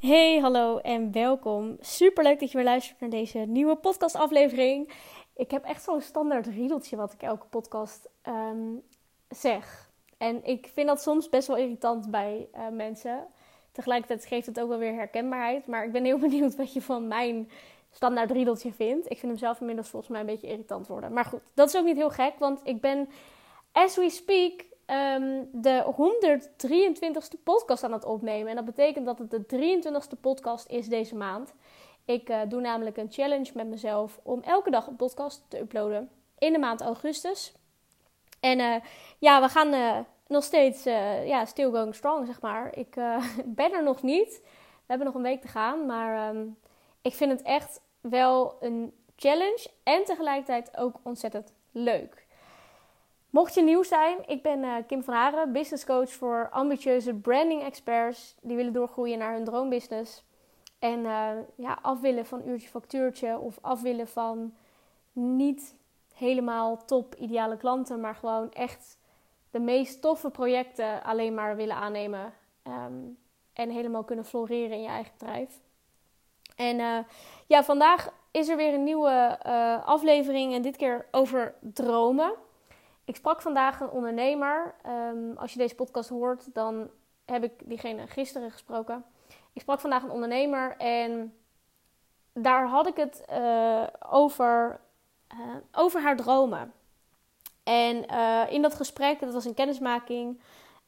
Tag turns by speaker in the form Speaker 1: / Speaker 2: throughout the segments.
Speaker 1: Hey, hallo en welkom. Super leuk dat je weer luistert naar deze nieuwe podcastaflevering. Ik heb echt zo'n standaard riedeltje wat ik elke podcast ehm, zeg. En ik vind dat soms best wel irritant bij uh, mensen. Tegelijkertijd geeft het ook wel weer herkenbaarheid. Maar ik ben heel benieuwd wat je van mijn standaard riedeltje vindt. Ik vind hem zelf inmiddels volgens mij een beetje irritant worden. Maar goed, dat is ook niet heel gek, want ik ben, as we speak, um, de 123ste podcast aan het opnemen. En dat betekent dat het de 23ste podcast is deze maand. Ik uh, doe namelijk een challenge met mezelf om elke dag een podcast te uploaden in de maand augustus. En uh, ja, we gaan uh, nog steeds, ja, still going strong, zeg maar. Ik ben er nog niet. We hebben nog een week te gaan, maar um, ik vind het echt wel een challenge en tegelijkertijd ook ontzettend leuk. Mocht je nieuw zijn, ik ben uh, Kim van Haren, business coach voor ambitieuze branding experts die willen doorgroeien naar hun droombusiness. En uh, ja, af willen van uurtje factuurtje of af willen van niet helemaal top ideale klanten, maar gewoon echt de meest toffe projecten alleen maar willen aannemen. Um, en helemaal kunnen floreren in je eigen bedrijf. En uh, ja, vandaag is er weer een nieuwe aflevering en dit keer over dromen. Ik sprak vandaag een ondernemer. Um, als je deze podcast hoort, dan heb ik diegene gisteren gesproken. Ik sprak vandaag een ondernemer en daar had ik het uh, over, uh, over haar dromen. En uh, in dat gesprek, dat was een kennismaking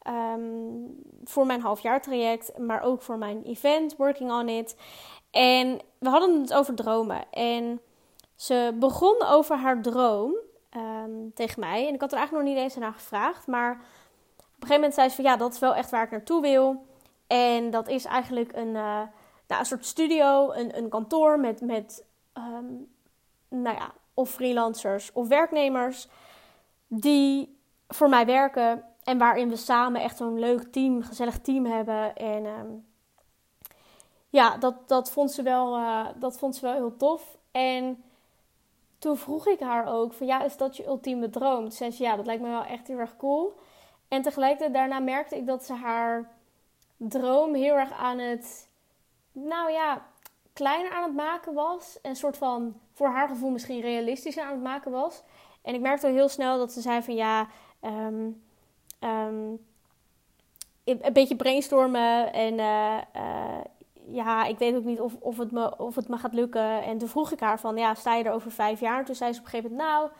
Speaker 1: um, voor mijn halfjaartraject, maar ook voor mijn event, Working on It. En we hadden het over dromen. En ze begon over haar droom um, tegen mij. En ik had er eigenlijk nog niet eens naar gevraagd. Maar op een gegeven moment zei ze van ja, dat is wel echt waar ik naartoe wil. En dat is eigenlijk een, uh, nou, een soort studio, een, een kantoor met, met um, nou ja, of freelancers of werknemers die voor mij werken. En waarin we samen echt zo'n leuk team, gezellig team hebben. En um, ja, dat, dat, vond ze wel, uh, dat vond ze wel heel tof. En toen vroeg ik haar ook van ja, is dat je ultieme droom? Toen zei ze ja, dat lijkt me wel echt heel erg cool. En tegelijkertijd daarna merkte ik dat ze haar droom heel erg aan het, nou ja, kleiner aan het maken was. En soort van, voor haar gevoel misschien realistischer aan het maken was. En ik merkte al heel snel dat ze zei van ja, um, um, een beetje brainstormen en uh, uh, ja, ik weet ook niet of, of, het me, of het me gaat lukken. En toen vroeg ik haar van, ja, sta je er over vijf jaar? Toen zei ze op een gegeven moment, nou,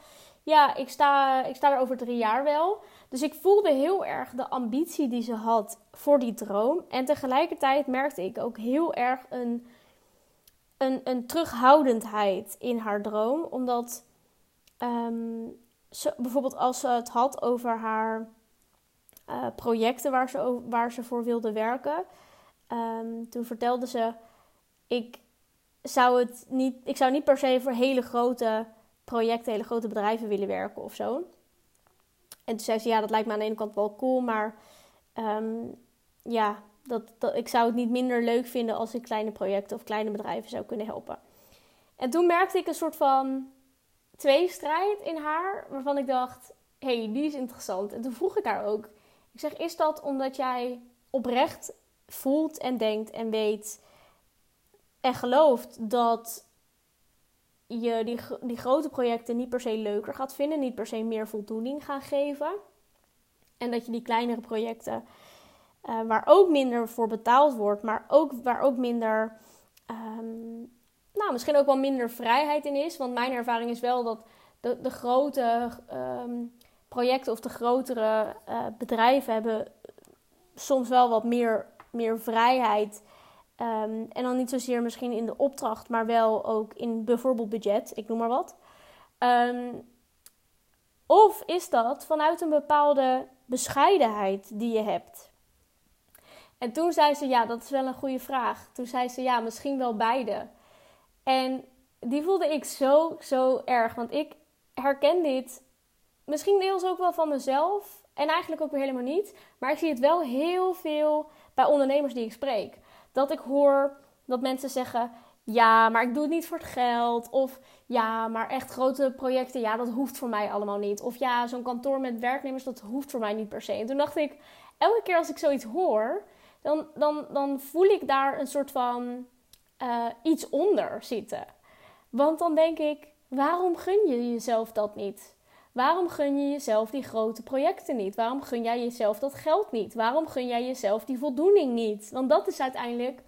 Speaker 1: ja, ik sta, ik sta er over drie jaar wel. Dus ik voelde heel erg de ambitie die ze had voor die droom. En tegelijkertijd merkte ik ook heel erg een, een, een terughoudendheid in haar droom. Omdat ze, bijvoorbeeld als ze het had over haar uh, projecten waar ze, waar ze voor wilde werken Um, toen vertelde ze: ik zou, het niet, ik zou niet per se voor hele grote projecten, hele grote bedrijven willen werken of zo. En toen zei ze: Ja, dat lijkt me aan de ene kant wel cool, maar um, ja, dat, dat, ik zou het niet minder leuk vinden als ik kleine projecten of kleine bedrijven zou kunnen helpen. En toen merkte ik een soort van tweestrijd in haar, waarvan ik dacht: hé, hey, die is interessant. En toen vroeg ik haar ook: Ik zeg, is dat omdat jij oprecht voelt en denkt en weet en gelooft dat je die, die grote projecten niet per se leuker gaat vinden, niet per se meer voldoening gaan geven. En dat je die kleinere projecten, uh, waar ook minder voor betaald wordt, maar ook, waar ook minder, um, nou misschien ook wel minder vrijheid in is. Want mijn ervaring is wel dat de, de grote um, projecten of de grotere uh, bedrijven hebben soms wel wat meer meer vrijheid. Um, en dan niet zozeer misschien in de opdracht, maar wel ook in bijvoorbeeld budget, ik noem maar wat. Um, of is dat vanuit een bepaalde bescheidenheid die je hebt? En toen zei ze, ja, dat is wel een goede vraag. Toen zei ze, ja, misschien wel beide. En die voelde ik zo, zo erg. Want ik herken dit misschien deels ook wel van mezelf. En eigenlijk ook weer helemaal niet. Maar ik zie het wel heel veel bij ondernemers die ik spreek. Dat ik hoor dat mensen zeggen: ja, maar ik doe het niet voor het geld. Of ja, maar echt grote projecten, ja, dat hoeft voor mij allemaal niet. Of ja, zo'n kantoor met werknemers, dat hoeft voor mij niet per se. En toen dacht ik, elke keer als ik zoiets hoor, dan, dan, dan voel ik daar een soort van uh, iets onder zitten. Want dan denk ik, waarom gun je jezelf dat niet? Waarom gun je jezelf die grote projecten niet? Waarom gun jij jezelf dat geld niet? Waarom gun jij jezelf die voldoening niet? Want dat is uiteindelijk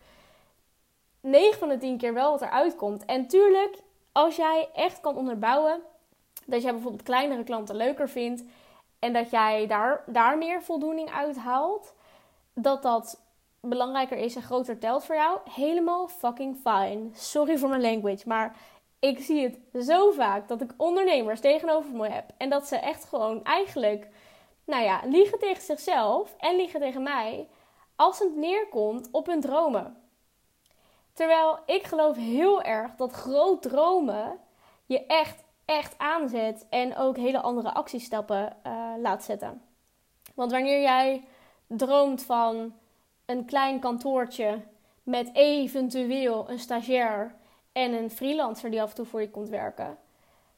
Speaker 1: 9 van de 10 keer wel wat eruit komt. En tuurlijk, als jij echt kan onderbouwen dat jij bijvoorbeeld kleinere klanten leuker vindt en dat jij daar, daar meer voldoening uit haalt, dat dat belangrijker is en groter telt voor jou, helemaal fucking fine. Sorry voor mijn language, maar ik zie het zo vaak dat ik ondernemers tegenover me heb en dat ze echt gewoon eigenlijk, nou ja, liegen tegen zichzelf en liegen tegen mij als het neerkomt op hun dromen. Terwijl ik geloof heel erg dat groot dromen je echt, echt aanzet en ook hele andere actiestappen uh, laat zetten. Want wanneer jij droomt van een klein kantoortje met eventueel een stagiair en een freelancer die af en toe voor je komt werken.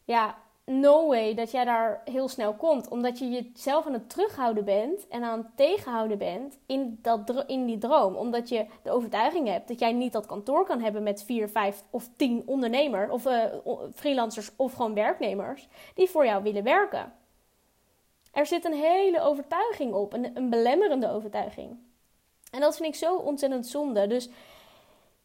Speaker 1: Ja, no way dat jij daar heel snel komt. Omdat je jezelf aan het terughouden bent en aan het tegenhouden bent in, dat, in die droom. Omdat je de overtuiging hebt dat jij niet dat kantoor kan hebben met vier, vijf of tien ondernemers of uh, freelancers of gewoon werknemers die voor jou willen werken. Er zit een hele overtuiging op, een belemmerende overtuiging. En dat vind ik zo ontzettend zonde. Dus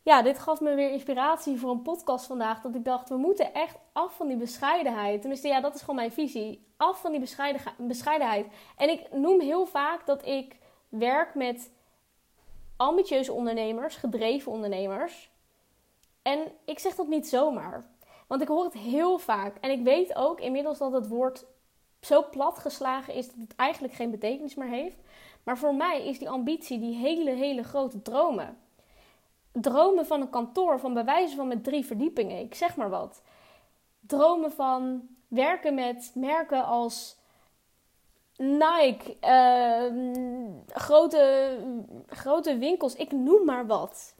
Speaker 1: ja, dit gaf me weer inspiratie voor een podcast vandaag. Dat ik dacht, we moeten echt af van die bescheidenheid. Tenminste, ja, dat is gewoon mijn visie. Af van die bescheidenheid. En ik noem heel vaak dat ik werk met ambitieuze ondernemers, gedreven ondernemers. En ik zeg dat niet zomaar. Want ik hoor het heel vaak. En ik weet ook inmiddels dat het woord zo platgeslagen is dat het eigenlijk geen betekenis meer heeft. Maar voor mij is die ambitie, die hele, hele grote dromen. Dromen van een kantoor, van bewijzen van met drie verdiepingen, ik zeg maar wat. Dromen van werken met merken als Nike, uh, grote, grote winkels, ik noem maar wat.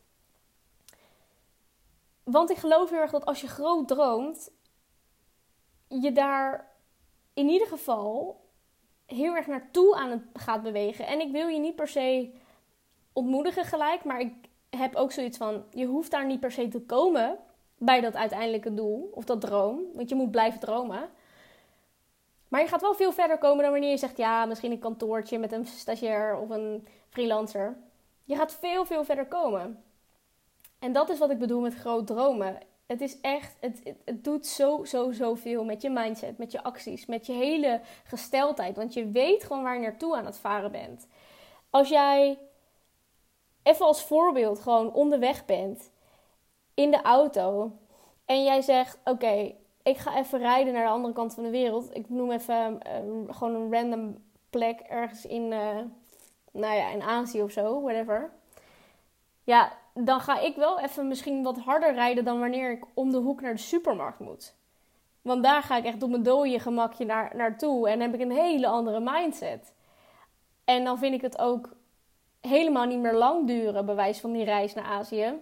Speaker 1: Want ik geloof heel erg dat als je groot droomt, je daar in ieder geval heel erg naartoe aan het gaat bewegen. En ik wil je niet per se ontmoedigen gelijk, maar ik heb ook zoiets van: je hoeft daar niet per se te komen bij dat uiteindelijke doel of dat droom, want je moet blijven dromen. Maar je gaat wel veel verder komen dan wanneer je zegt: ja, misschien een kantoortje met een stagiair of een freelancer. Je gaat veel, veel verder komen. En dat is wat ik bedoel met groot dromen. Het is echt, het, het, doet zo, zo, zoveel met je mindset, met je acties, met je hele gesteldheid. Want je weet gewoon waar je naartoe aan het varen bent. Als jij, even als voorbeeld, gewoon onderweg bent in de auto en jij zegt: Oké, ik ga even rijden naar de andere kant van de wereld. Ik noem even uh, gewoon een random plek ergens in, uh, nou ja, in Azië of zo, whatever. Ja, dan ga ik wel even misschien wat harder rijden dan wanneer ik om de hoek naar de supermarkt moet. Want daar ga ik echt op mijn dode gemakje naar, naartoe en heb ik een hele andere mindset. En dan vind ik het ook helemaal niet meer lang duren, bewijs van die reis naar Azië.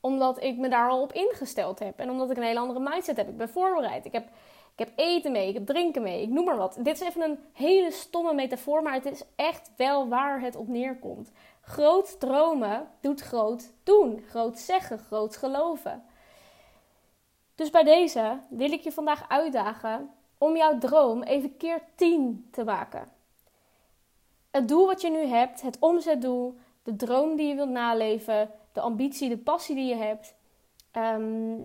Speaker 1: Omdat ik me daar al op ingesteld heb. En omdat ik een hele andere mindset heb. Ik ben voorbereid. Ik heb, ik heb eten mee, ik heb drinken mee, ik noem maar wat. Dit is even een hele stomme metafoor, maar het is echt wel waar het op neerkomt. Groot dromen doet groot doen. Groot zeggen, groot geloven. Dus bij deze wil ik je vandaag uitdagen om jouw droom even keer 10 te maken. Het doel wat je nu hebt, het omzetdoel, de droom die je wilt naleven, de ambitie, de passie die je hebt, ehm,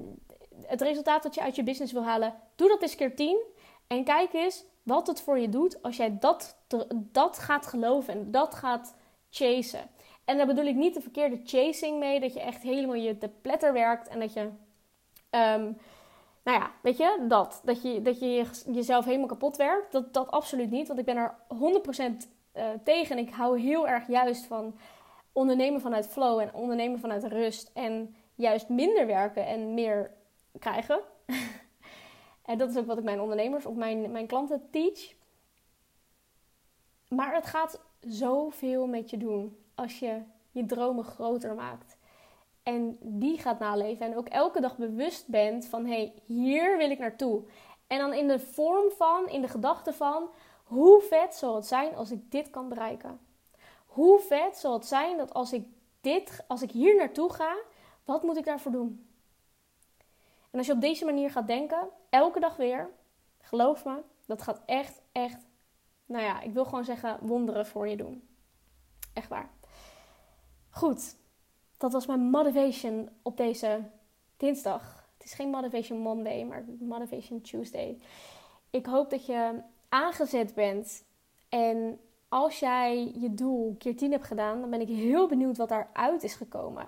Speaker 1: het resultaat dat je uit je business wil halen, doe dat eens keer 10 en kijk eens wat het voor je doet als jij dat, dat gaat geloven en dat gaat chasen. En daar bedoel ik niet de verkeerde chasing mee, dat je echt helemaal je te pletter werkt en dat je, um, nou ja, weet je, dat. Dat je, dat je jezelf helemaal kapot werkt. Dat, dat absoluut niet, want ik ben er 100% eh, tegen. En ik hou heel erg juist van ondernemen vanuit flow en ondernemen vanuit rust. En juist minder werken en meer krijgen. en dat is ook wat ik mijn ondernemers of mijn, mijn klanten teach. Maar het gaat zoveel met je doen als je je dromen groter maakt. En die gaat naleven. En ook elke dag bewust bent van hé, hey, hier wil ik naartoe. En dan in de vorm van, in de gedachte van, hoe vet zal het zijn als ik dit kan bereiken? Hoe vet zal het zijn dat als ik dit, als ik hier naartoe ga, wat moet ik daarvoor doen? En als je op deze manier gaat denken, elke dag weer, geloof me, dat gaat echt, echt, nou ja, ik wil gewoon zeggen, wonderen voor je doen. Echt waar. Goed, dat was mijn motivation op deze dinsdag. Het is geen Motivation Monday, maar Motivation Tuesday. Ik hoop dat je aangezet bent. En als jij je doel keer 10 hebt gedaan, dan ben ik heel benieuwd wat daaruit is gekomen.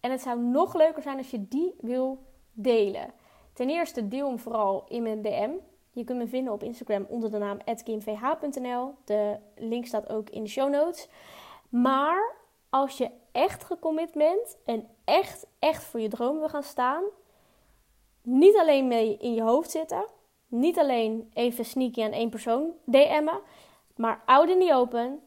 Speaker 1: En het zou nog leuker zijn als je die wil delen. Ten eerste deel hem vooral in mijn DM. Je kunt me vinden op Instagram onder de naam @gamevh.nl. De link staat ook in de show notes. Maar als je echt gecommit bent en echt, echt voor je droom wil gaan staan, niet alleen mee in je hoofd zitten, niet alleen even sneaky aan één persoon DM'en, maar out in the open,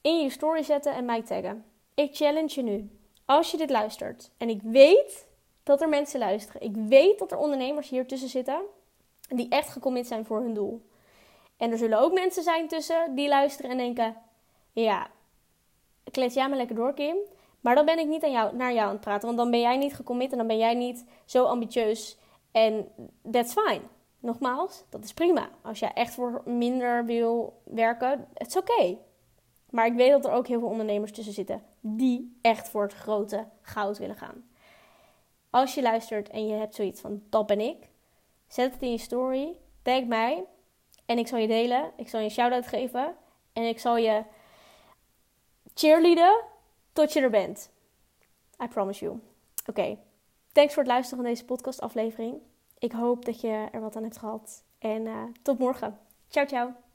Speaker 1: in je story zetten en mij taggen. Ik challenge je nu. Als je dit luistert, en ik weet dat er mensen luisteren, ik weet dat er ondernemers hier tussen zitten die echt gecommit zijn voor hun doel. En er zullen ook mensen zijn tussen die luisteren en denken: ja, klets jij maar lekker door, Kim. Maar dan ben ik niet aan jou, naar jou aan het praten, want dan ben jij niet gecommit en dan ben jij niet zo ambitieus. En that's fine. Nogmaals, dat is prima. Als jij echt voor minder wil werken, het is oké. Maar ik weet dat er ook heel veel ondernemers tussen zitten die echt voor het grote goud willen gaan. Als je luistert en je hebt zoiets van dat ben ik, zet het in je story, tag mij en ik zal je delen. Ik zal je een shout-out geven en ik zal je cheerleaden tot je er bent. I promise you. Oké, thanks voor het luisteren van deze podcast aflevering. Ik hoop dat je er wat aan hebt gehad. En uh, tot morgen. Ciao, ciao.